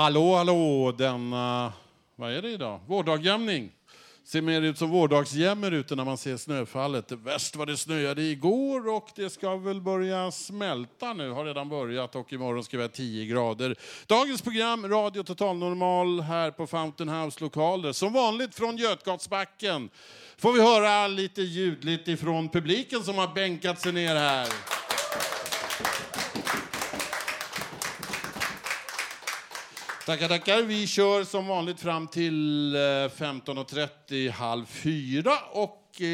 Hallå, hallå, denna, eh, vad är det idag? Vårdagjämning. Ser mer ut som vårdagsjämmer ute när man ser snöfallet. Det värst vad det snöade igår och det ska väl börja smälta nu, har redan börjat och imorgon ska vi ha 10 grader. Dagens program, Radio Total Normal här på Fountain House lokaler. Som vanligt från Götgatsbacken får vi höra lite ljudligt ifrån publiken som har bänkat sig ner här. Tackar, tackar. Vi kör som vanligt fram till eh, 15.30, halv fyra. Och eh,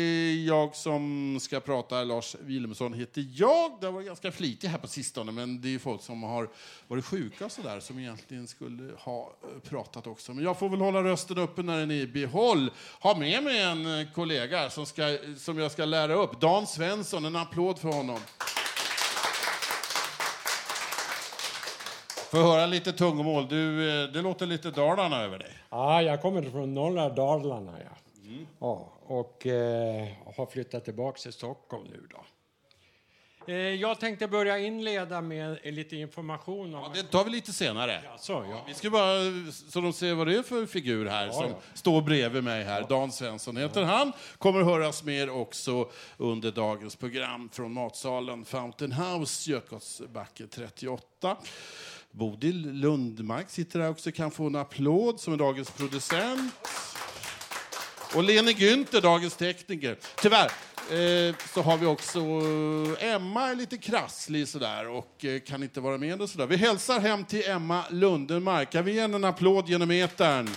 jag som ska prata, Lars Wilhelmsson heter jag. Det har varit ganska flitig här på sistone, men det är folk som har varit sjuka och sådär som egentligen skulle ha eh, pratat också. Men jag får väl hålla rösten uppe när den är i behåll. Ha med mig en kollega som, ska, som jag ska lära upp. Dan Svensson, en applåd för honom. Får höra lite tungomål. Du, eh, det låter lite Dalarna över dig. Ja, jag kommer från norra Dalarna. Ja. Ja, och eh, har flyttat tillbaka till Stockholm nu. Då. Eh, jag tänkte börja inleda med lite information om... Ja, det tar vi lite senare. Så, ja. Vi ska bara, så de ser vad det är för figur här som ja. står bredvid mig här. Dan Svensson heter han. Kommer höras mer också under dagens program från matsalen Fountain House, Götgatsbacke 38. Bodil Lundmark sitter här också, kan få en applåd som är dagens producent. Och Lene Günther, dagens tekniker. Tyvärr eh, så har vi också eh, Emma är lite krasslig sådär och eh, kan inte vara med och sådär. Vi hälsar hem till Emma Lundenmark. Kan vi ge henne en applåd genom etern?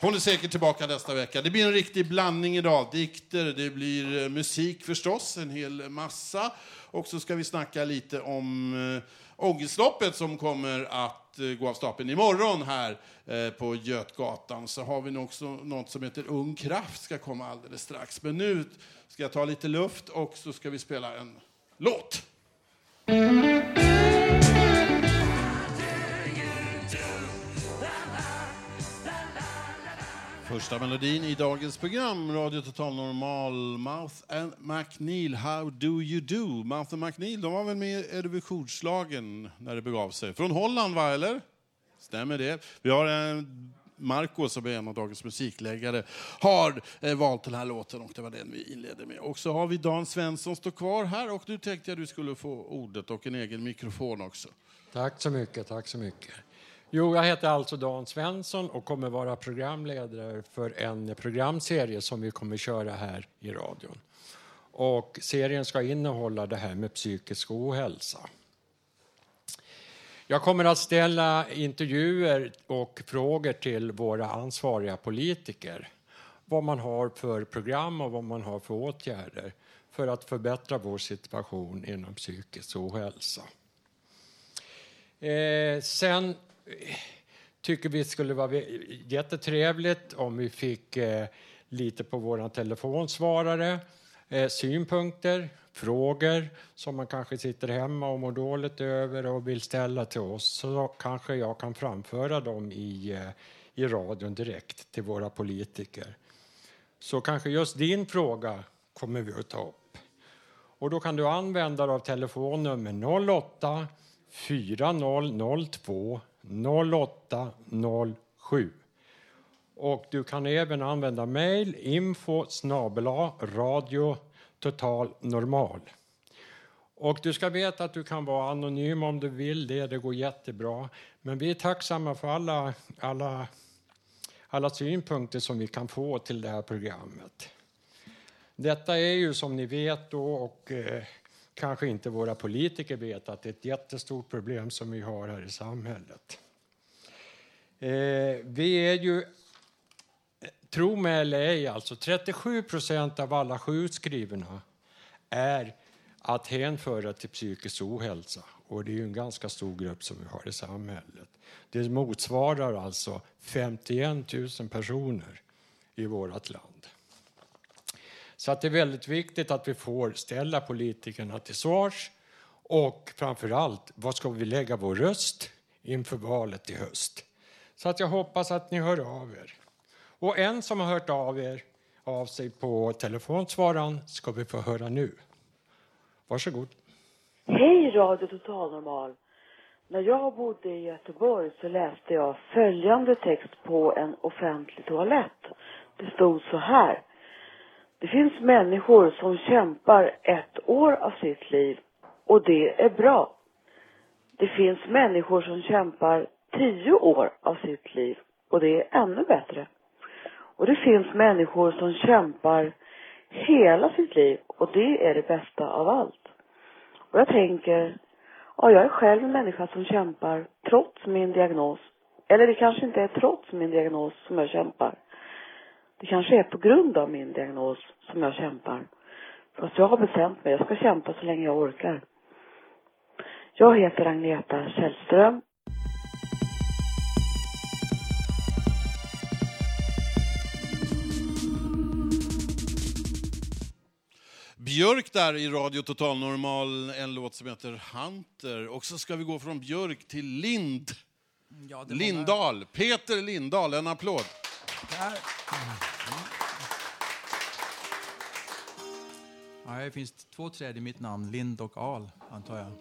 Hon är säkert tillbaka nästa vecka. Det blir en riktig blandning idag. Dikter, det blir eh, musik förstås, en hel massa. Och så ska vi snacka lite om eh, ångestloppet som kommer att eh, gå av stapeln imorgon här eh, på Götgatan. Så har vi också något som heter Ung Kraft ska komma alldeles strax. Men nu ska jag ta lite luft och så ska vi spela en låt. Första melodin i dagens program, Radio Total Normal, Mouth and McNeil, How do you do? Mouth and McNeil, de var väl med i Eurovisionsschlagern när det begav sig. Från Holland, va, eller? Stämmer det? Vi har en Marco som är en av dagens musikläggare har eh, valt den här låten och det var den vi inledde med. Och så har vi Dan Svensson står kvar här och nu tänkte jag du skulle få ordet och en egen mikrofon också. Tack så mycket, tack så mycket. Jo, jag heter alltså Dan Svensson och kommer vara programledare för en programserie som vi kommer köra här i radion. Och serien ska innehålla det här med psykisk ohälsa. Jag kommer att ställa intervjuer och frågor till våra ansvariga politiker. Vad man har för program och vad man har för åtgärder för att förbättra vår situation inom psykisk ohälsa. Eh, sen tycker vi skulle vara jättetrevligt om vi fick eh, lite på vår telefonsvarare, eh, synpunkter, frågor som man kanske sitter hemma och mår dåligt över och vill ställa till oss så kanske jag kan framföra dem i, eh, i radion direkt till våra politiker. Så kanske just din fråga kommer vi att ta upp. Och då kan du använda dig av telefonnummer 08 4002 0807. Och du kan även använda mejl info snabela radio total normal. Och du ska veta att du kan vara anonym om du vill det, det går jättebra. Men vi är tacksamma för alla, alla, alla synpunkter som vi kan få till det här programmet. Detta är ju som ni vet då, och eh, kanske inte våra politiker vet, att det är ett jättestort problem som vi har här i samhället. Eh, vi är ju tro mig eller ej, alltså 37 procent av alla sjukskrivna är att hänföra till psykisk ohälsa. Och det är ju en ganska stor grupp som vi har i samhället. Det motsvarar alltså 51 000 personer i vårt land. Så att det är väldigt viktigt att vi får ställa politikerna till svars och framför allt, vad ska vi lägga vår röst inför valet i höst? Så att jag hoppas att ni hör av er. Och en som har hört av er av sig på telefonsvararen ska vi få höra nu. Varsågod. Hej Radio Total Normal. När jag bodde i Göteborg så läste jag följande text på en offentlig toalett. Det stod så här. Det finns människor som kämpar ett år av sitt liv och det är bra. Det finns människor som kämpar tio år av sitt liv och det är ännu bättre. Och det finns människor som kämpar hela sitt liv och det är det bästa av allt. Och jag tänker, ja jag är själv en människa som kämpar trots min diagnos. Eller det kanske inte är trots min diagnos som jag kämpar. Det kanske är på grund av min diagnos som jag kämpar. Fast jag har bestämt mig, jag ska kämpa så länge jag orkar. Jag heter Agneta Källström. Björk där i Radio Total Normal, en låt som heter Hunter. Och så ska vi gå från Björk till Lind. Ja, det är många- Lindahl. Peter Lindahl, en applåd. Där. Ja, det finns två träd i mitt namn, Lind och Al, antar jag.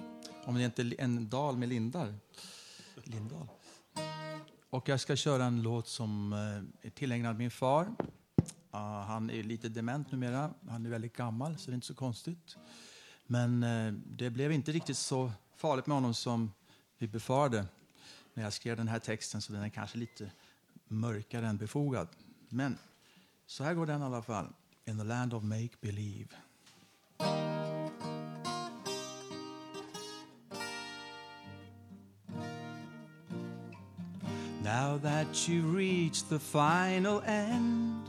Om det inte är en dal med lindar. Lindahl. Och jag ska köra en låt som eh, är tillägnad min far. Ah, han är lite dement numera. Han är väldigt gammal, så det är inte så konstigt. Men eh, det blev inte riktigt så farligt med honom som vi befarade när jag skrev den här texten, så den är kanske lite mörkare än befogad. Men så här går den i alla fall. In the land of make believe. Now that you reach the final end,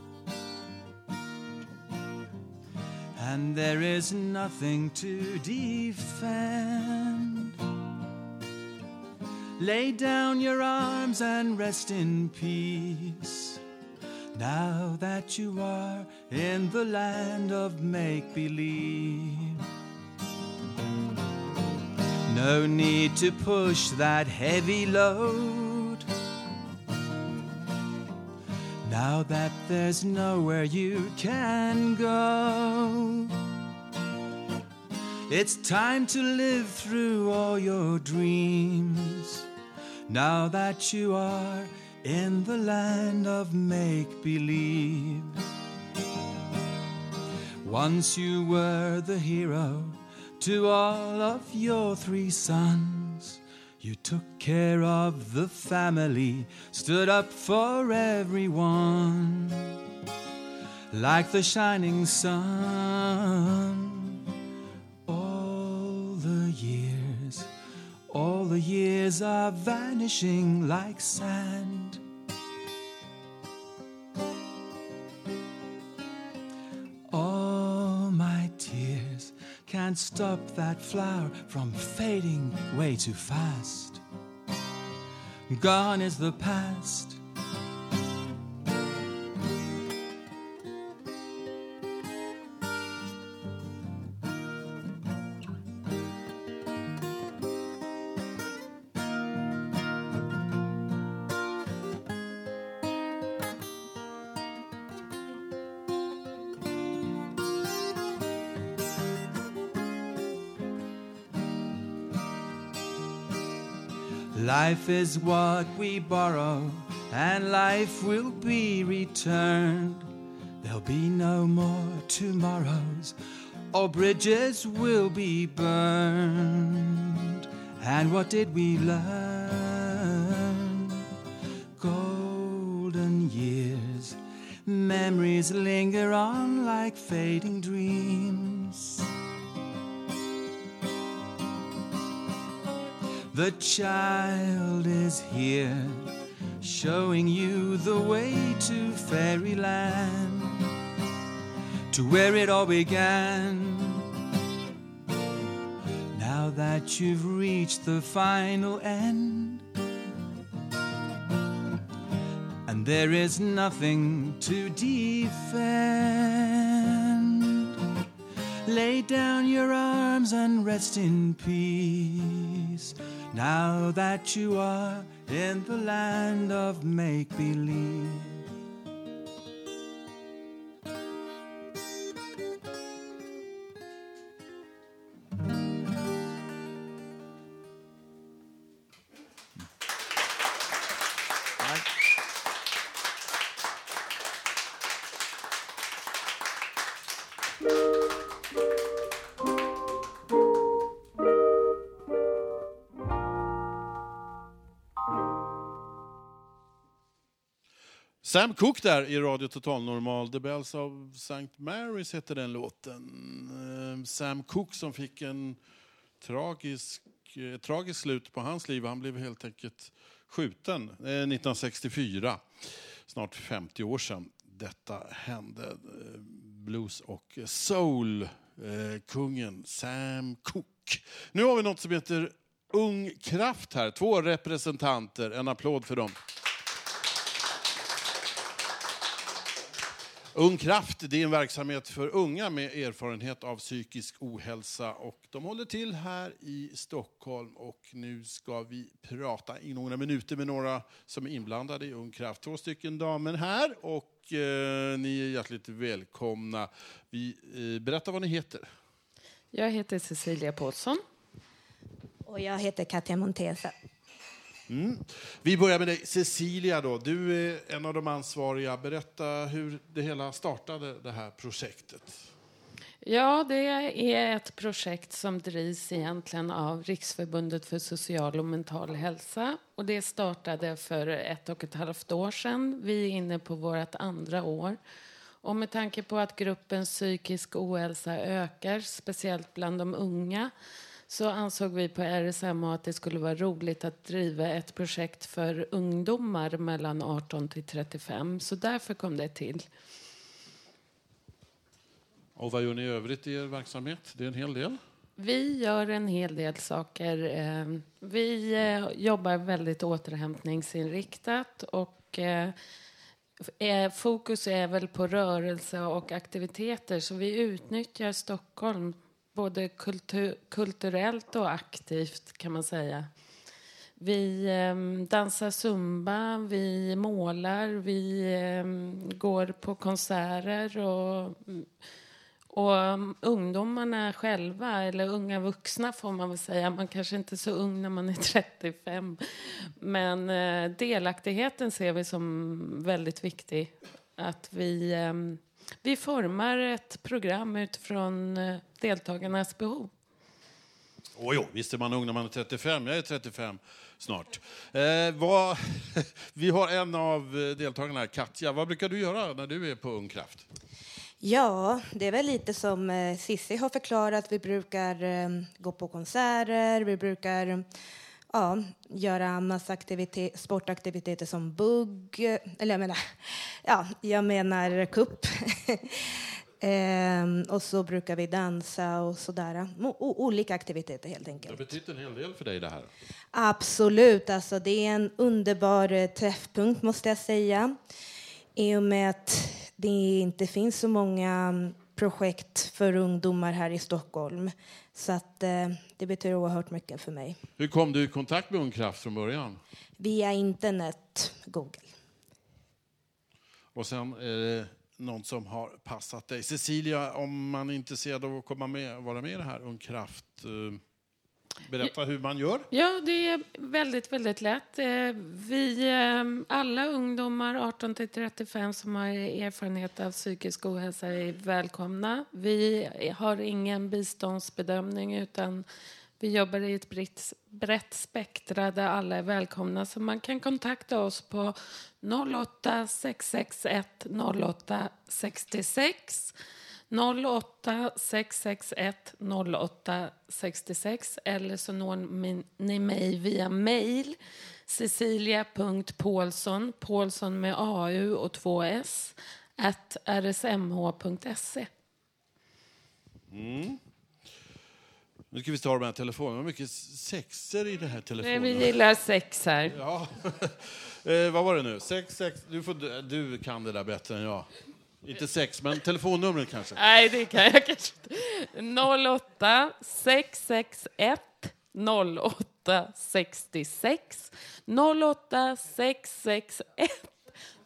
and there is nothing to defend. Lay down your arms and rest in peace. Now that you are in the land of make believe. No need to push that heavy load. Now that there's nowhere you can go. It's time to live through all your dreams. Now that you are in the land of make believe. Once you were the hero to all of your three sons. You took care of the family, stood up for everyone. Like the shining sun. All the years, all the years are vanishing like sand. Can't stop that flower from fading way too fast. Gone is the past. Life is what we borrow, and life will be returned. There'll be no more tomorrows, or bridges will be burned. And what did we learn? Golden years, memories linger on like fading dreams. The child is here showing you the way to fairyland, to where it all began. Now that you've reached the final end, and there is nothing to defend. Lay down your arms and rest in peace. Now that you are in the land of make believe. Sam Cooke där i Radio Total Normal. The Bells of St. Mary's heter den låten. Ehm, Sam Cooke som fick en tragisk, eh, ett tragiskt slut på hans liv. Han blev helt enkelt skjuten eh, 1964. Snart 50 år sedan detta hände. Ehm, blues och soul-kungen eh, Sam Cooke. Nu har vi något som heter Ung Kraft här. Två representanter. En applåd för dem. Ung Kraft det är en verksamhet för unga med erfarenhet av psykisk ohälsa. Och de håller till här i Stockholm och nu ska vi prata i några minuter med några som är inblandade i Ung Kraft. Två stycken damer här och eh, ni är hjärtligt välkomna. Vi, eh, berätta vad ni heter. Jag heter Cecilia Paulsson. Och jag heter Katja Montesa. Mm. Vi börjar med dig, Cecilia. Då. Du är en av de ansvariga. Berätta hur det hela startade, det här projektet. Ja, det är ett projekt som drivs egentligen av Riksförbundet för social och mental hälsa. Och det startade för ett och ett halvt år sedan. Vi är inne på vårt andra år. Och med tanke på att gruppen psykisk ohälsa ökar, speciellt bland de unga, så ansåg vi på RSMA att det skulle vara roligt att driva ett projekt för ungdomar mellan 18 till 35. Så därför kom det till. Och vad gör ni i övrigt i er verksamhet? Det är en hel del. Vi gör en hel del saker. Eh, vi eh, jobbar väldigt återhämtningsinriktat och eh, fokus är väl på rörelse och aktiviteter så vi utnyttjar Stockholm både kultur, kulturellt och aktivt kan man säga. Vi eh, dansar zumba, vi målar, vi eh, går på konserter och, och ungdomarna själva, eller unga vuxna får man väl säga, man kanske inte är så ung när man är 35, men eh, delaktigheten ser vi som väldigt viktig. Att vi ehm, vi formar ett program utifrån eh, deltagarnas behov. Oh, jo, visst är man ung när man är 35. Jag är 35 snart. Eh, vad, vi har en av eh, deltagarna här, Katja. Vad brukar du göra när du är på Ung Kraft? Ja, det är väl lite som eh, Sissi har förklarat. Vi brukar eh, gå på konserter, vi brukar ja, göra massa aktivitet, sportaktiviteter som bugg, eller jag menar, ja, jag menar kupp. ehm, och så brukar vi dansa och sådär. O olika aktiviteter helt enkelt. Det har betytt en hel del för dig det här. Absolut, alltså det är en underbar eh, träffpunkt måste jag säga. I och med att det inte finns så många mm, projekt för ungdomar här i Stockholm. Så att, eh, det betyder oerhört mycket för mig. Hur kom du i kontakt med Ung Kraft från början? Via internet, Google. Och sen är det någon som har passat dig. Cecilia, om man är intresserad av att komma med, vara med i det här Ung Kraft, eh, Berätta hur man gör. Ja, det är väldigt, väldigt lätt. Eh, vi, eh, alla ungdomar 18 till 35 som har erfarenhet av psykisk ohälsa är välkomna. Vi har ingen biståndsbedömning utan vi jobbar i ett brett, brett spektra där alla är välkomna. Så man kan kontakta oss på 08 661 08 66 08 661 08 66 eller så når ni mig via mail Cecilia.Paulsson, Paulsson med AU och två S, at rsmh.se. Mm. Nu ska vi ta de här telefonerna. Vad mycket sexer i det här Nej, telefonen. vi gillar sex här. Ja. eh, vad var det nu? Sex, sex. Du, får, du kan det där bättre än jag. Inte sex, men telefonnumret kanske. Nej, det kan jag kanske inte. 08 661 08 66 08 661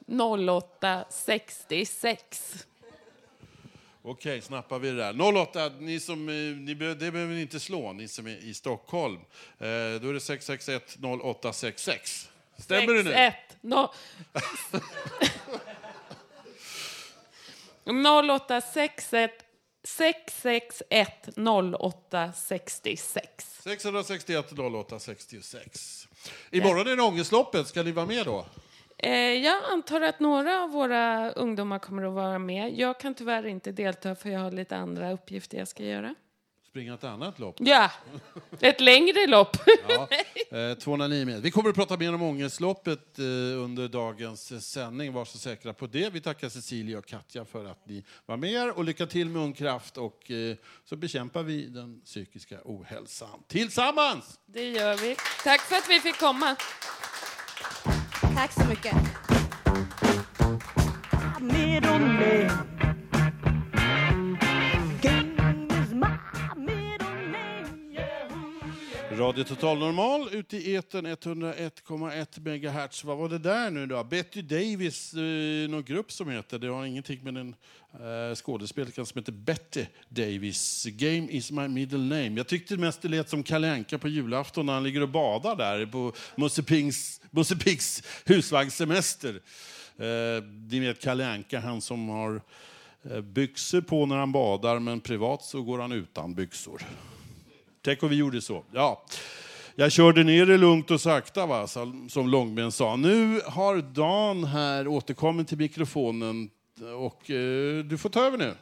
08 66. Okej, snappar vi det där. 08, ni som, eh, ni det behöver ni inte slå, ni som är i Stockholm. Eh, då är det 661 0866. Stämmer det nu? 61 no... 0861 661 08 66. 661 08 66. Imorgon är det Ångestloppet. Ska ni vara med då? Eh, jag antar att några av våra ungdomar kommer att vara med. Jag kan tyvärr inte delta för jag har lite andra uppgifter jag ska göra. Springa ett annat lopp? Ja, ett längre lopp. Ja, eh, 209 meter. Vi kommer att prata mer om Ångestloppet eh, under dagens sändning. Var så säkra på det. Vi tackar Cecilia och Katja för att ni var med er. Och lycka till med Ung Kraft. Och eh, så bekämpar vi den psykiska ohälsan tillsammans! Det gör vi. Tack för att vi fick komma. Tack så mycket. Radio Total Normal ute i etern 101,1 MHz. Vad var det där nu då? Betty Davis, eh, någon grupp som heter. Det har ingenting med en eh, skådespelerska som heter Betty Davis. Game is my middle name. Jag tyckte mest det lät som Kalle Anka på julafton när han ligger och badar där på Musse Pigs Piggs husvagnssemester. Eh, ni vet Kalle Anka, han som har eh, byxor på när han badar men privat så går han utan byxor. Tänk om vi gjorde så. Ja. Jag körde ner det lugnt och sakta, va? som Långben sa. Nu har Dan här återkommit till mikrofonen och eh, du får ta över nu.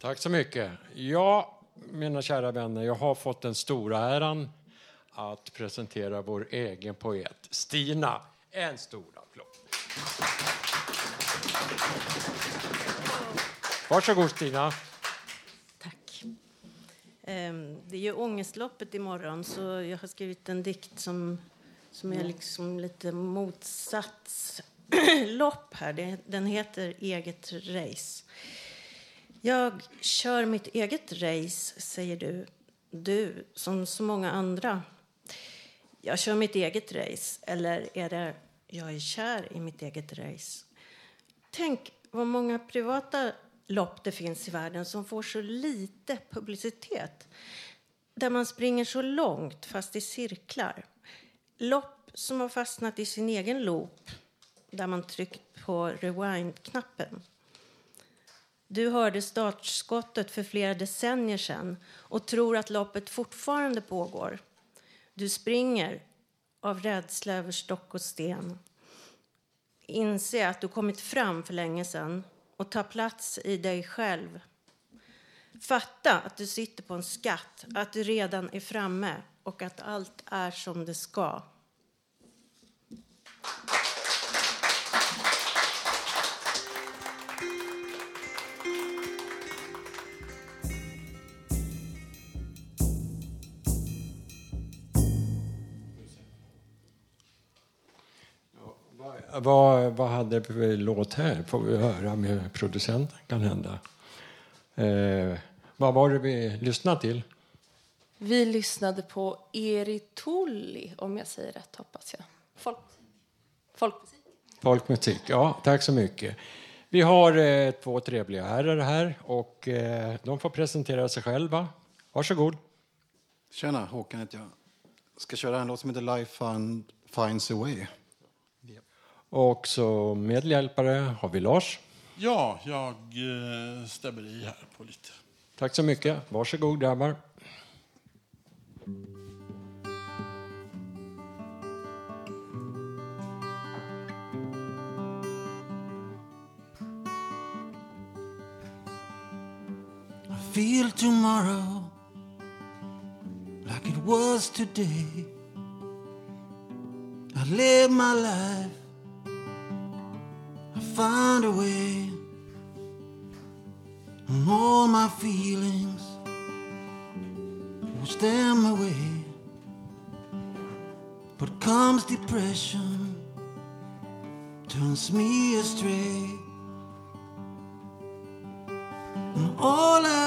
Tack så mycket. Ja, mina kära vänner, jag har fått den stora äran att presentera vår egen poet, Stina. En stor applåd. Varsågod, Stina. Ehm, Det är ju ångestloppet imorgon, så jag har skrivit en dikt som, som är liksom lite motsatslopp här. Den heter Eget race. Jag kör mitt eget race, säger du. Du, som så många andra. Jag kör mitt eget race, eller är det jag är kär i mitt eget race? Tänk vad många privata lopp det finns i världen som får så lite publicitet. Där man springer så långt, fast i cirklar. Lopp som har fastnat i sin egen loop, där man tryckt på rewind-knappen. Du hörde startskottet för flera decennier sedan och tror att loppet fortfarande pågår. Du springer av rädsla över stock och sten. Inse att du kommit fram för länge sedan och ta plats i dig själv. Fatta att du sitter på en skatt, att du redan är framme och att allt är som det ska. Vad, vad hade vi för låt här? Får vi höra med producenten kan hända. Eh, vad var det vi lyssnade till? Vi lyssnade på Eri Tulli, om jag säger rätt, hoppas jag. Folk, folkmusik. Folkmusik. Ja, tack så mycket. Vi har eh, två trevliga herrar här och eh, de får presentera sig själva. Varsågod. Tjena, Håkan heter jag. Ska köra en låt som heter Life Find, Finds a Way. Och så medhjälpare har vi Lars. Ja, jag eh, stämmer i här på lite. Tack så mycket. Varsågod grabbar. I feel tomorrow like it was today. I live my life. Find a way. And all my feelings wash them away. But comes depression, turns me astray. And all I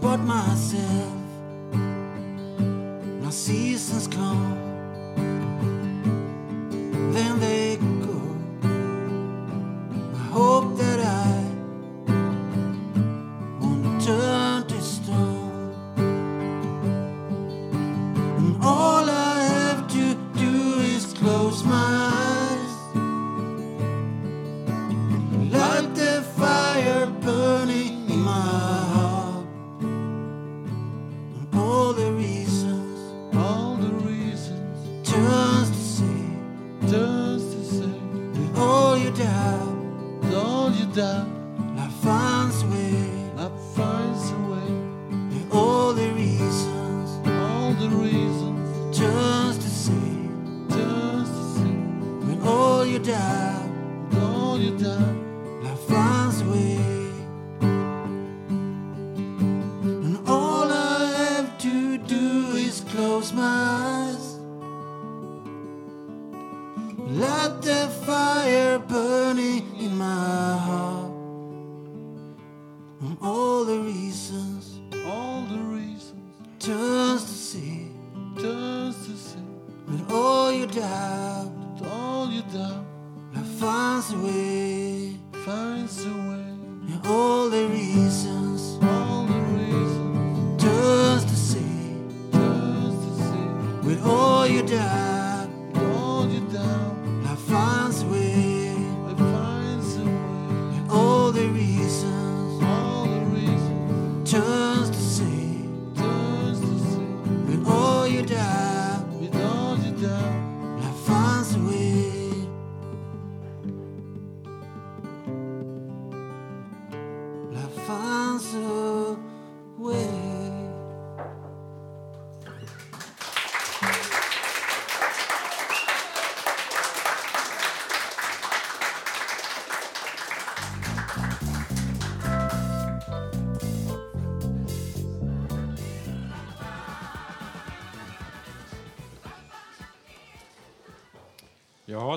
but myself. My seasons come,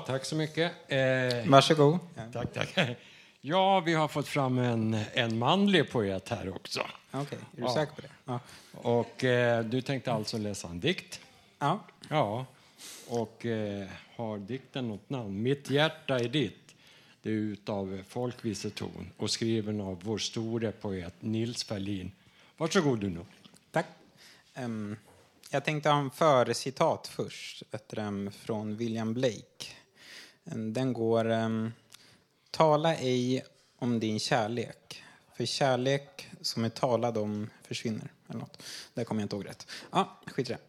Ja, tack så mycket. Eh, Varsågod. Tack, tack. Ja, vi har fått fram en, en manlig poet här också. Okej, är du säker på det? Ja. Och eh, du tänkte alltså läsa en dikt? Ja. Ja. Och eh, har dikten något namn? Mitt hjärta är ditt. Det är utav folkviseton och skriven av vår store poet Nils Ferlin. Varsågod du nu. Tack. Ehm, jag tänkte ha en förcitat först, ett um, från William Blake. Den går... Um, Tala ej om din kärlek, för kärlek som är talad om försvinner. Eller något. Där kommer jag inte ihåg rätt. Ja, skit i det.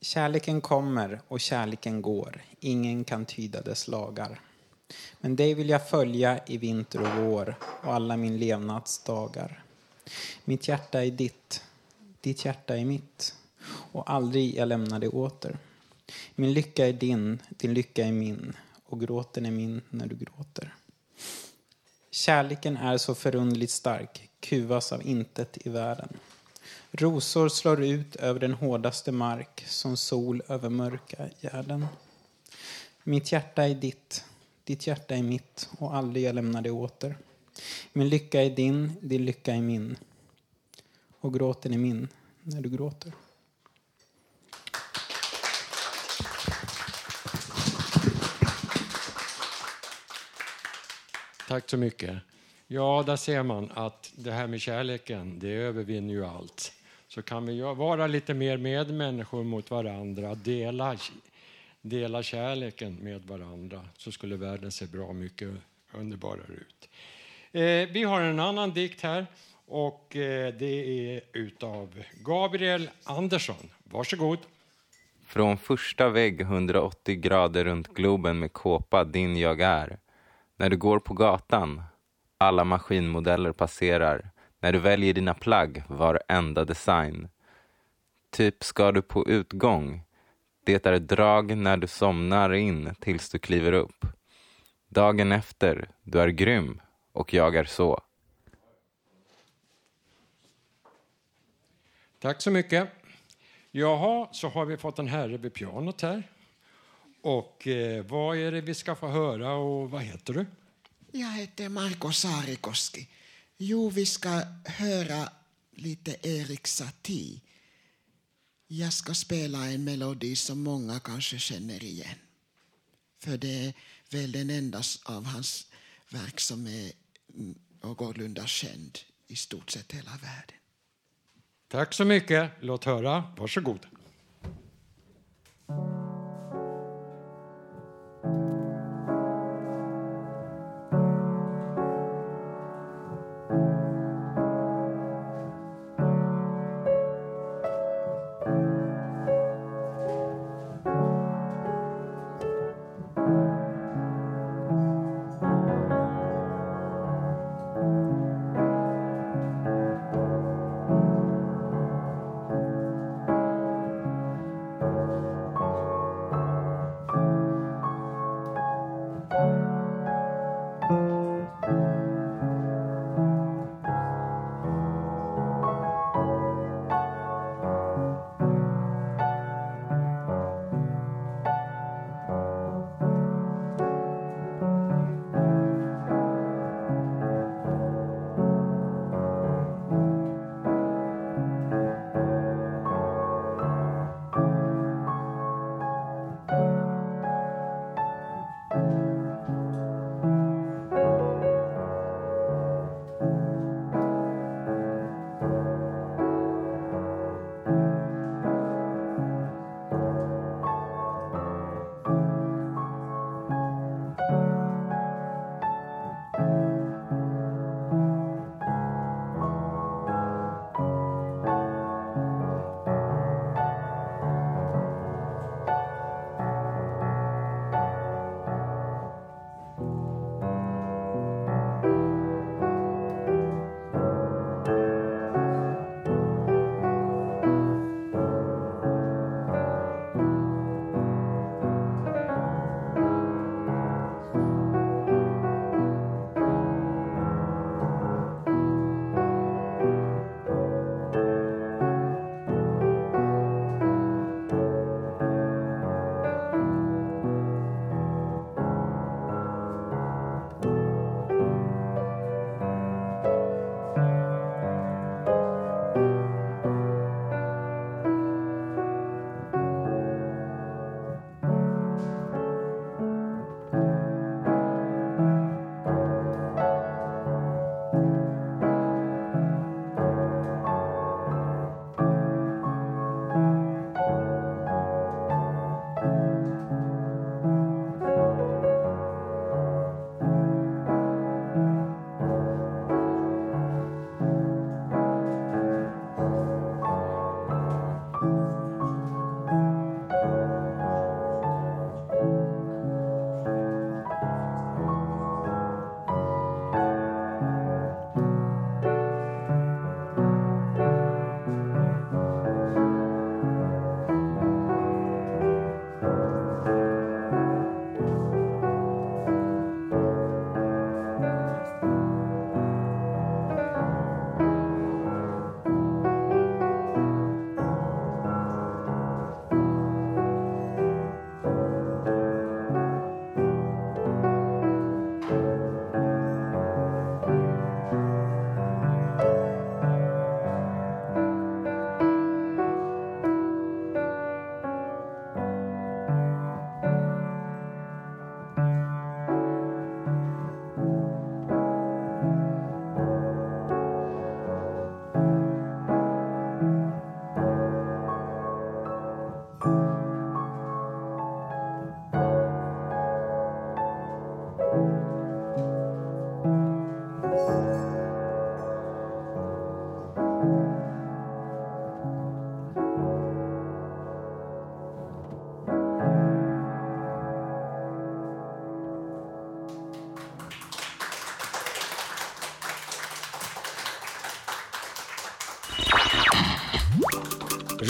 Kärleken kommer och kärleken går. Ingen kan tyda dess lagar. Men dig vill jag följa i vinter och vår och alla min levnads dagar. Mitt hjärta är ditt, ditt hjärta är mitt och aldrig jag lämnar det åter. Min lycka är din, din lycka är min och gråten är min när du gråter. Kärleken är så förundligt stark, kuvas av intet i världen. Rosor slår ut över den hårdaste mark som sol över mörka gärden. Mitt hjärta är ditt, ditt hjärta är mitt och aldrig jag lämnar det åter. Min lycka är din, din lycka är min. Och gråten är min när du gråter. Tack så mycket. Ja, där ser man att det här med kärleken, det övervinner ju allt. Så kan vi vara lite mer medmänniskor mot varandra, dela, dela kärleken med varandra, så skulle världen se bra mycket underbarare ut. Eh, vi har en annan dikt här och eh, det är utav Gabriel Andersson. Varsågod. Från första vägg 180 grader runt globen med kåpa din jag är. När du går på gatan, alla maskinmodeller passerar. När du väljer dina plagg, varenda design. Typ ska du på utgång. Det är drag när du somnar in tills du kliver upp. Dagen efter, du är grym och jag är så. Tack så mycket. Jaha, så har vi fått en herre vid pianot här. Och eh, vad är det vi ska få höra och vad heter du? Jag heter Marko Saarikoski. Jo, vi ska höra lite Erik Satie. Jag ska spela en melodi som många kanske känner igen. För det är väl den enda av hans verk som är någorlunda känd i stort sett hela världen. Tack så mycket. Låt höra. Varsågod.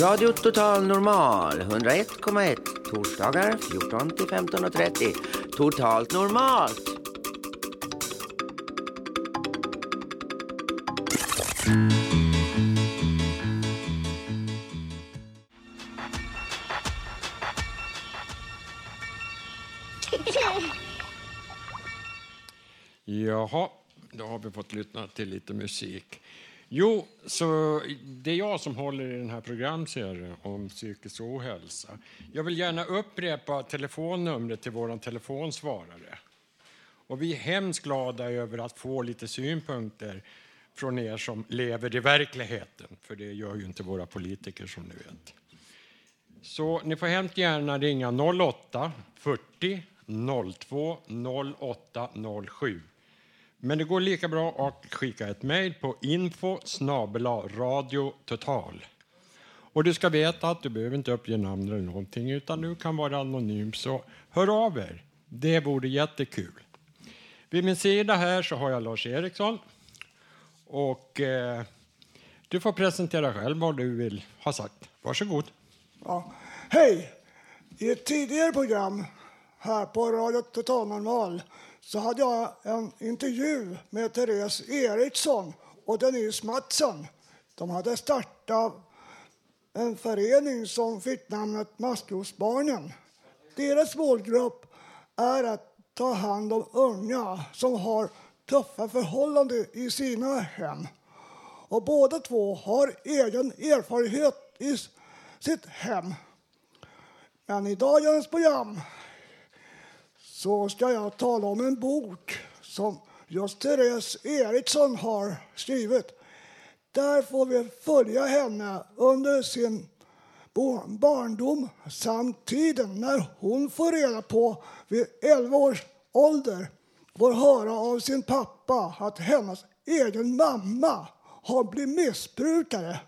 Radio Total Normal 101,1. Torsdagar 14 till 15.30. Totalt normalt. Jaha, då har vi fått lyssna till lite musik. Jo, så det är jag som håller i den här programserien om psykisk ohälsa. Jag vill gärna upprepa telefonnumret till vår telefonsvarare. Och vi är hemskt glada över att få lite synpunkter från er som lever i verkligheten, för det gör ju inte våra politiker som ni vet. Så ni får hemskt gärna ringa 08 40 02 08 07. Men det går lika bra att skicka ett mejl på info radio total. Och du ska veta att du behöver inte uppge namn eller någonting utan du kan vara anonym. Så hör av er. Det vore jättekul. Vid min sida här så har jag Lars Eriksson. Och eh, du får presentera själv vad du vill ha sagt. Varsågod. Ja. Hej! I ett tidigare program här på Radio Total Normal så hade jag en intervju med Therese Eriksson och Denise Mattsson. De hade startat en förening som fick namnet Maskrosbarnen. Deras målgrupp är att ta hand om unga som har tuffa förhållanden i sina hem. Och båda två har egen erfarenhet i sitt hem. Men i dagens program så ska jag tala om en bok som just Therese Eriksson har skrivit. Där får vi följa henne under sin barndom samt tiden när hon får reda på vid 11 års ålder får höra av sin pappa att hennes egen mamma har blivit missbrukare.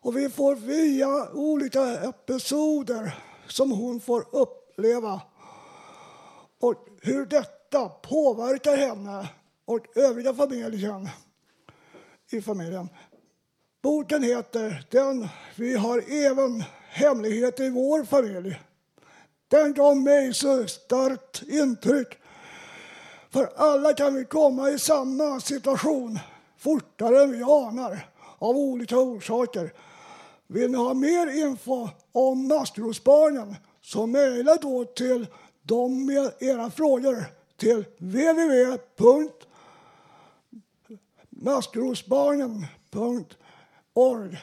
Och vi får via olika episoder som hon får uppleva och hur detta påverkar henne och övriga familjen i familjen. Boken heter Den vi har även hemligheter i vår familj. Den gav mig så starkt intryck. För alla kan vi komma i samma situation fortare än vi anar av olika orsaker. Vill ni ha mer info om maskrosbarnen så mejla då till de med era frågor till www.maskrosbarnen.org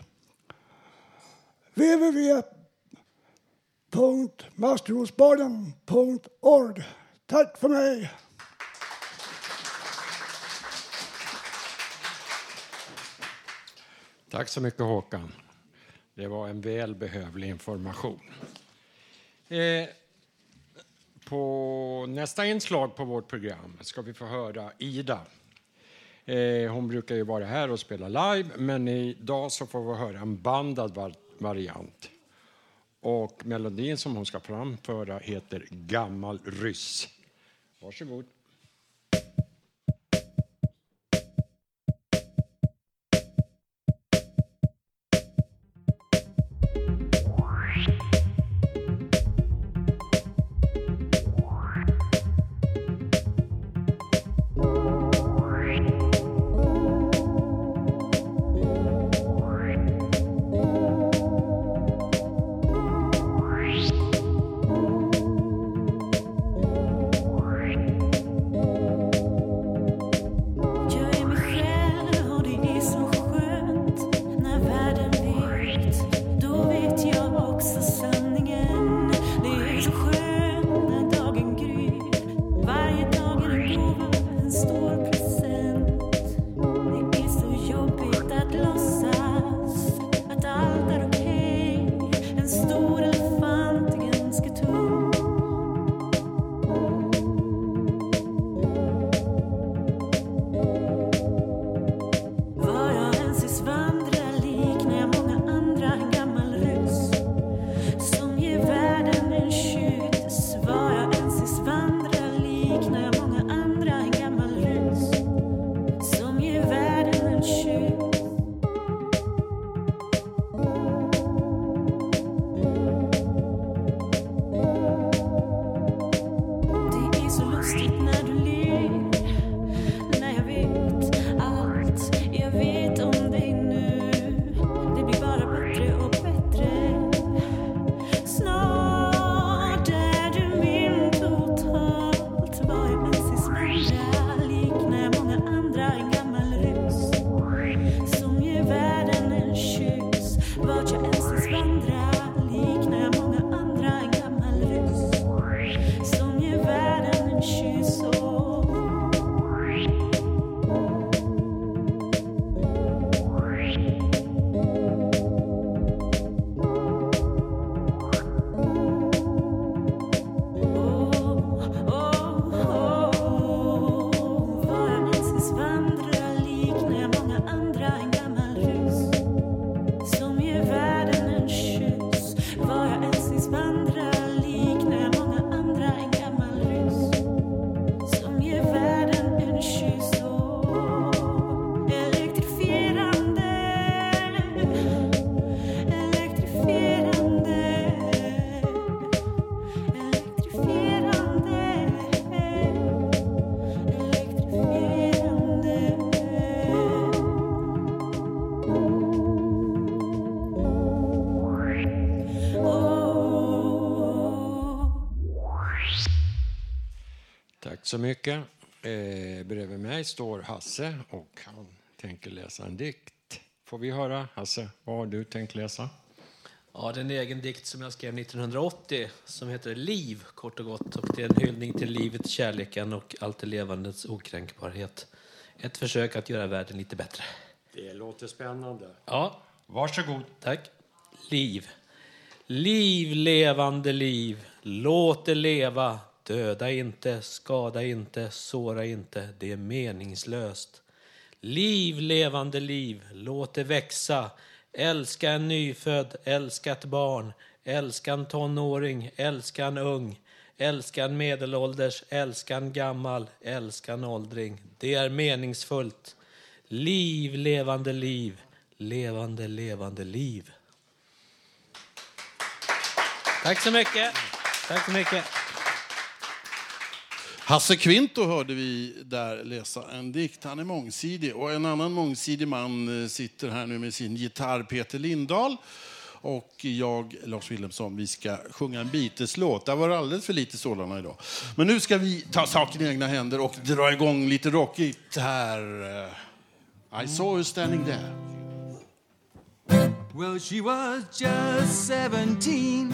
www.maskrosbarnen.org Tack för mig! Tack så mycket Håkan. Det var en välbehövlig information. Eh, på nästa inslag på vårt program ska vi få höra Ida. Eh, hon brukar ju vara här och spela live, men idag så får vi höra en bandad variant. Och melodin som hon ska framföra heter Gammal ryss. Varsågod. Så mycket. Eh, bredvid mig står Hasse och han tänker läsa en dikt. Får vi höra, Hasse, vad har du tänkt läsa? Ja, det är en egen dikt som jag skrev 1980 som heter Liv, kort och gott. Och det är en hyllning till livet, kärleken och allt det levandes okränkbarhet. Ett försök att göra världen lite bättre. Det låter spännande. Ja. Varsågod. Tack. Liv. Liv, levande liv. Låt det leva. Döda inte, skada inte, såra inte. Det är meningslöst. Liv, levande liv. Låt det växa. Älska en nyfödd, älska ett barn. Älska en tonåring, älska en ung. Älska en medelålders, älska en gammal, älska en åldring. Det är meningsfullt. Liv, levande liv. Levande, levande liv. Tack så mycket. Tack så mycket. Hasse Kvinto hörde vi där läsa en dikt. Han är mångsidig. Och en annan mångsidig man eh, sitter här nu med sin gitarr, Peter Lindahl. Och jag, Lars Wilhelmsson, vi ska sjunga en Beatles-låt. Det var alldeles för lite sådana idag. Men nu ska vi ta saken i egna händer och dra igång lite rockigt här. Eh, I saw her standing there. Well, she was just 17,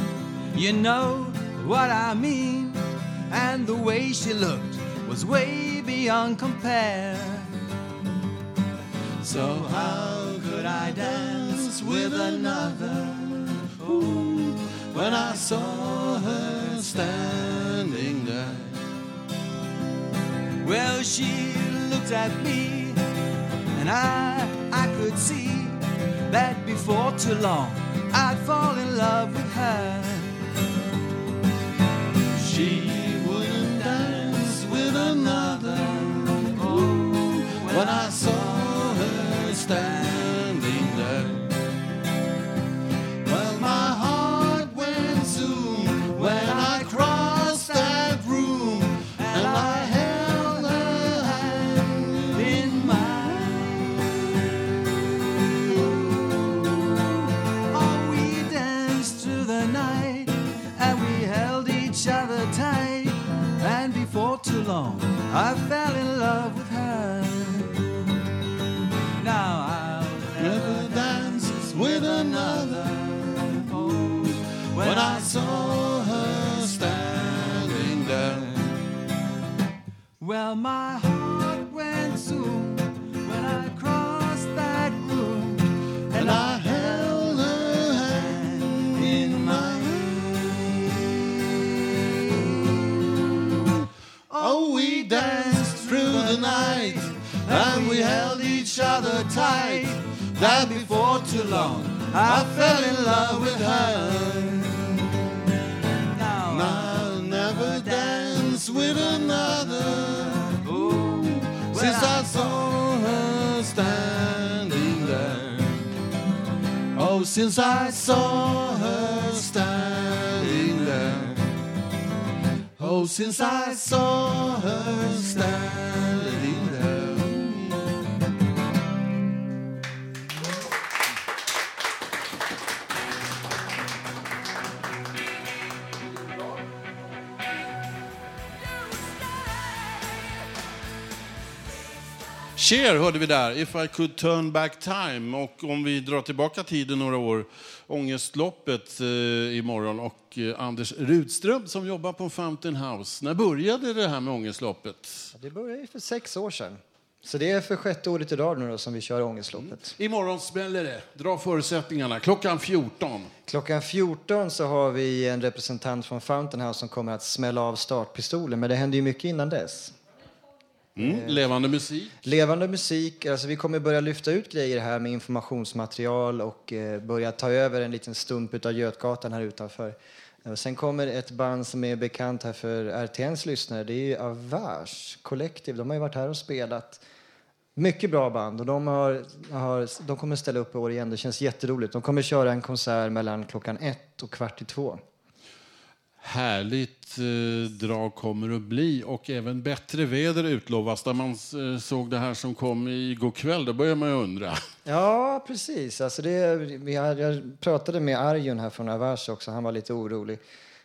you know what I mean. And the way she looked was way beyond compare. So, how could I dance with another? Oh, when I saw her standing there. Well, she looked at me, and I, I could see that before too long I'd fall in love with her. She Well, my heart went zoom when I crossed that room, and I held her hand in mine. Oh, we danced through the night, and we held each other tight. That before too long, I fell in love with her. Now I'll never dance with another. Standing there. Oh, since I saw her standing there. Oh, since I saw her standing Cher hörde vi där, If I could turn back time. Och om vi drar tillbaka tiden några år, Ångestloppet eh, imorgon och eh, Anders Rudström som jobbar på Fountain House. När började det här med Ångestloppet? Det började för sex år sedan. Så det är för sjätte året idag nu då som vi kör Ångestloppet. Imorgon smäller det. Dra förutsättningarna. Klockan 14. Klockan 14 så har vi en representant från Fountain House som kommer att smälla av startpistolen. Men det händer ju mycket innan dess. Mm. Levande musik. Levande musik. Alltså vi kommer börja lyfta ut grejer här med informationsmaterial och eh, börja ta över en liten stump av Götgatan här utanför. Eh, sen kommer ett band som är bekant här för RTNs lyssnare. Det är Avage Collective. De har ju varit här och spelat. Mycket bra band och de, har, har, de kommer ställa upp i år igen. Det känns jätteroligt. De kommer köra en konsert mellan klockan ett och kvart i två. Härligt eh, drag kommer att bli och även bättre väder utlovas. När man eh, såg det här som kom igår kväll, då börjar man ju undra. Ja, precis. Alltså det, vi, jag pratade med Arjun här från Avars också. Han var lite orolig.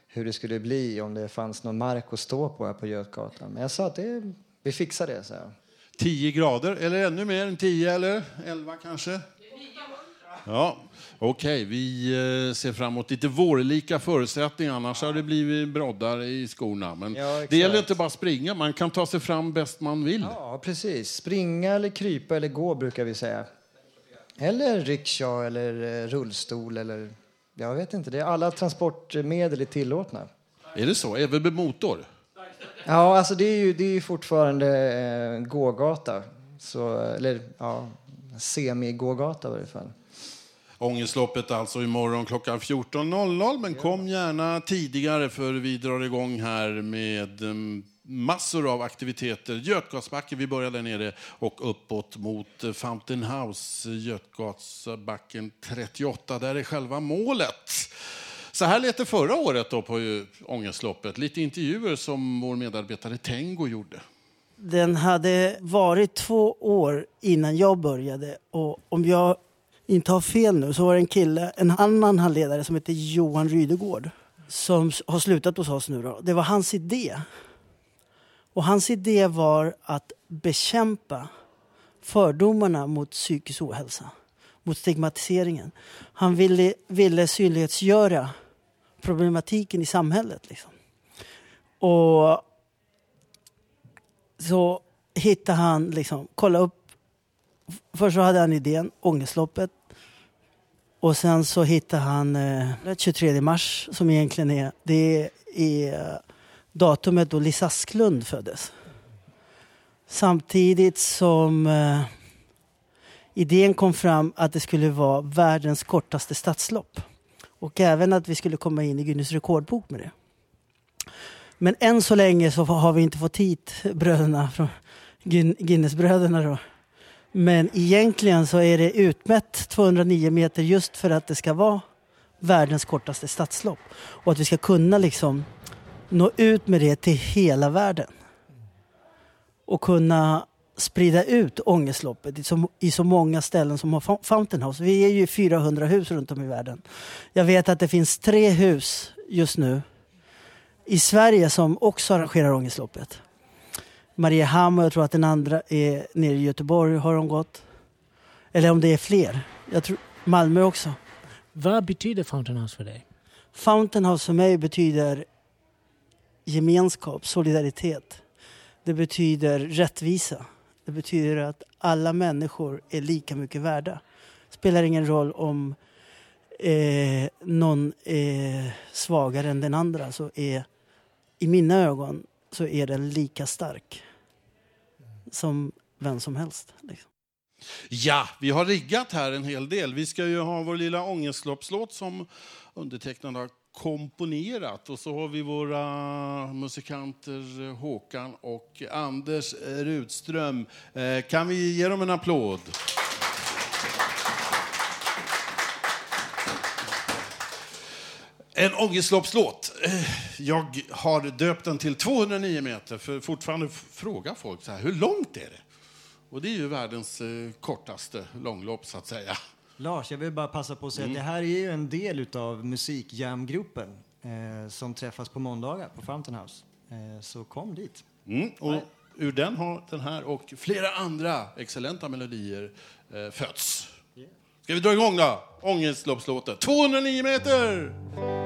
hur det skulle bli om det fanns någon mark att stå på här på Götgatan. Men jag sa att det, vi fixar det, så här. 10 grader, eller ännu mer än 10 eller 11 kanske? Ja, okej. Vi eh, ser fram emot lite vårlika förutsättningar. Annars har det blivit broddar i skorna. Men Ja, det gäller inte bara att springa. Man kan ta sig fram bäst man vill. Ja, precis. Springa eller krypa eller gå brukar vi säga. Eller rickshaw eller eh, rullstol eller... Jag vet inte. Det är alla transportmedel är tillåtna. Är det så? Även med motor? Ja, alltså det är ju, det är ju fortfarande eh, gågata. Så, eller ja, semi-gågata i varje fall. Ångestloppet alltså imorgon klockan 14.00. Men kom gärna tidigare för vi drar igång här med mm, massor av aktiviteter. Götgatsbacken, vi börjar där nere och uppåt mot eh, Fountain House, Götgatsbacken 38. Där är själva målet. Så här lät det förra året då på eh, Ångestloppet. Lite intervjuer som vår medarbetare Tengo gjorde. Den hade varit två år innan jag började och om jag inte har fel nu så var det en kille, en annan handledare som heter Johan Rydegård som har slutat hos oss nu då. Det var hans idé. Och hans idé var att bekämpa fördomarna mot psykisk ohälsa, mot stigmatiseringen. Han ville, ville synlighetsgöra problematiken i samhället. Liksom. Och så hittade han, liksom, kolla upp. Först så hade han idén, Ångestloppet. Och sen så hittade han eh, 23 mars som egentligen är, det är eh, datumet då Lisa Asklund föddes. Samtidigt som eh, idén kom fram att det skulle vara världens kortaste stadslopp. Och även att vi skulle komma in i Guinness rekordbok med det. Men än så länge så har vi inte fått hit bröderna från Guinnessbröderna då. Men egentligen så är det utmätt 209 meter just för att det ska vara världens kortaste stadslopp. Och att vi ska kunna liksom nå ut med det till hela världen. Och kunna sprida ut ångestloppet i så, i så många ställen som har Fountain House. Vi är ju 400 hus runt om i världen. Jag vet att det finns tre hus just nu i Sverige som också arrangerar ångestloppet. Mariehamn och jag tror att den andra är nere i Göteborg har de gått. Eller om det är fler. Jag tror Malmö också. Vad betyder Fountain House för dig? Fountain House för mig betyder gemenskap, solidaritet. Det betyder rättvisa. Det betyder att alla människor är lika mycket värda. spelar ingen roll om eh, någon är svagare än den andra. Så är, I mina ögon så är den lika stark som vem som helst. Liksom. Ja, vi har riggat här en hel del. Vi ska ju ha vår lilla ångestloppslåt som undertecknad har komponerat. Och så har vi våra musikanter eh, Håkan och Anders Rudström. Eh, kan vi ge dem en applåd? En ångestloppslåt. Eh, Jag har döpt den till 209 meter, för fortfarande frågar folk så här, hur långt är det? Och det är ju världens eh, kortaste långlopp, så att säga. Lars, jag vill bara passa på att säga Mm. att det här är ju en del av musikjamgruppen eh, som träffas på måndagar på Fountain House. Eh, så kom dit. Mm, och ur den har den här och flera andra excellenta melodier eh, fötts. Ska vi dra igång då? Ångestloppslåten. 209 meter!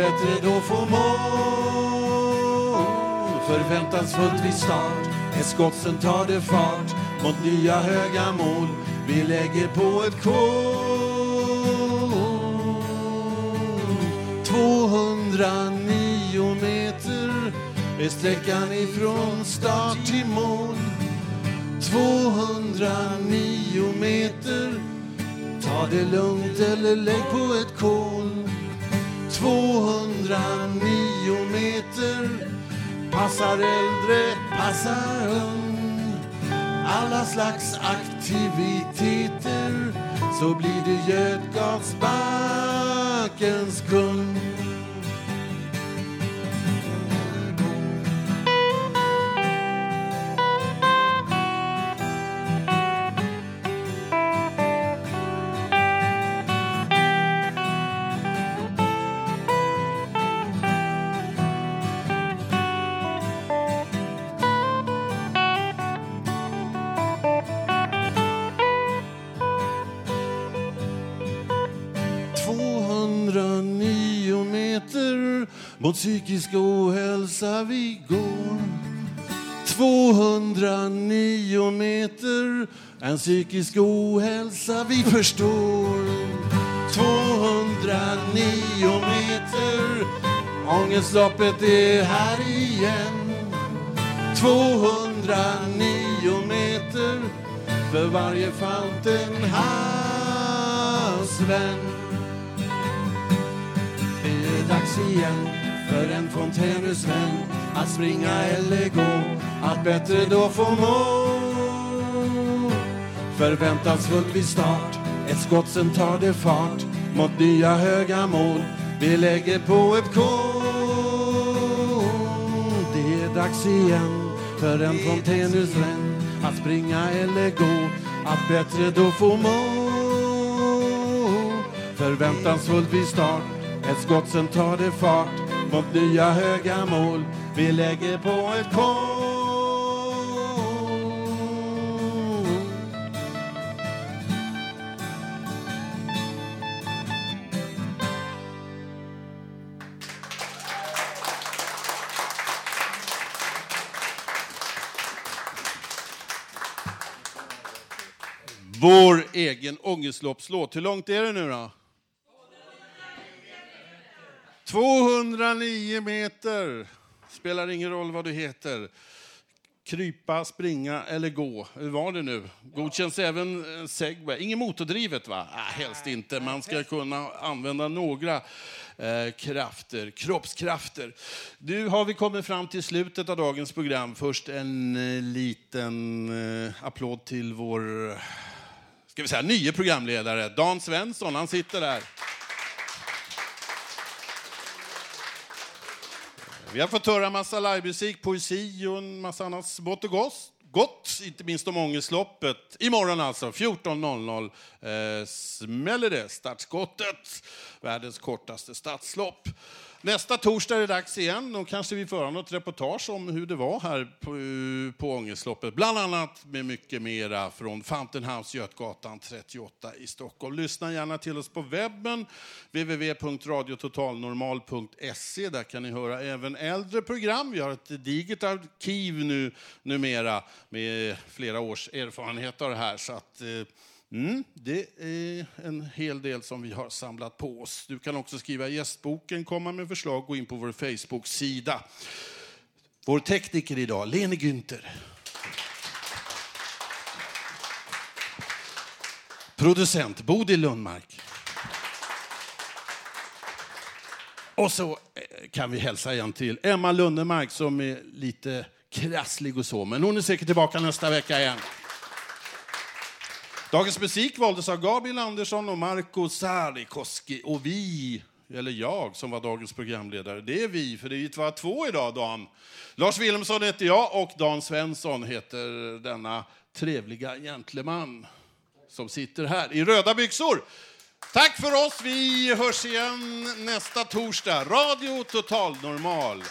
Bättre då få mål. Förväntansfullt vid start, Eskotsen tar det fart mot nya höga mål. Vi lägger på ett kol. 209 meter är sträckan ifrån start till mål. 209 meter Ta det lugnt eller lägg på ett kol 209 meter. Passar äldre, passar ung. Alla slags aktiviteter. Så blir det Götgatsbackens kung. Mot psykisk ohälsa vi går 209 meter. En psykisk ohälsa vi förstår 209 meter. Ångestloppet är här igen. 209 meter för varje Fountain-house-vän Det är dags igen för en fontänhusvän att springa eller gå, att bättre då få må. Förväntansfullt vid start, ett skott sen tar det fart. Mot nya höga mål. Vi lägger på ett kol. Det är dags igen för en fontänhusvän att springa eller gå, att bättre då få må. Förväntansfullt vid start, ett skott sen tar det fart mot nya höga mål. Vi lägger på ett kol. Vår egen ångestloppslåt. Hur långt är det nu då? 209 meter. Spelar ingen roll vad du heter. Krypa, springa eller gå. Hur var det nu? Godkänns även en segway. Inget motordrivet va? Äh, helst inte. Man ska kunna använda några eh, krafter, kroppskrafter. Nu har vi kommit fram till slutet av dagens program. Först en eh, liten eh, applåd till vår ska vi säga, nye programledare, Dan Svensson. Han sitter där. Vi har fått höra en massa livemusik, poesi och en massa annat smått och gott. Gott, inte minst om ångestloppet. Imorgon alltså, 14.00 eh, smäller det, startskottet. Världens kortaste stadslopp. Nästa torsdag är det dags igen. Då kanske vi får höra något reportage om hur det var här på, på ångestloppet. Bland annat med mycket mera från Fountain House, Götgatan 38 i Stockholm. Lyssna gärna till oss på webben, www.radiototalnormal.se. Där kan ni höra även äldre program. Vi har ett digert arkiv nu, numera med flera års erfarenhet av det här. Så att, eh, Mm, det är en hel del som vi har samlat på oss. Du kan också skriva i gästboken, komma med förslag, gå in på vår Facebook-sida. Vår tekniker idag, Lene Günther. Producent, Bodil Lundmark. Och så eh, kan vi hälsa igen till Emma Lundemark som är lite krasslig och så, men hon är säkert tillbaka nästa vecka igen. Dagens musik valdes av Gabriel Andersson och Marco Sarikoski. Och vi, eller jag som var dagens programledare, det är vi, för det är bara två idag, Dan. Lars Wilhelmsson heter jag och Dan Svensson heter denna trevliga gentleman som sitter här i röda byxor. Tack för oss. Vi hörs igen nästa torsdag. Radio Total Normal.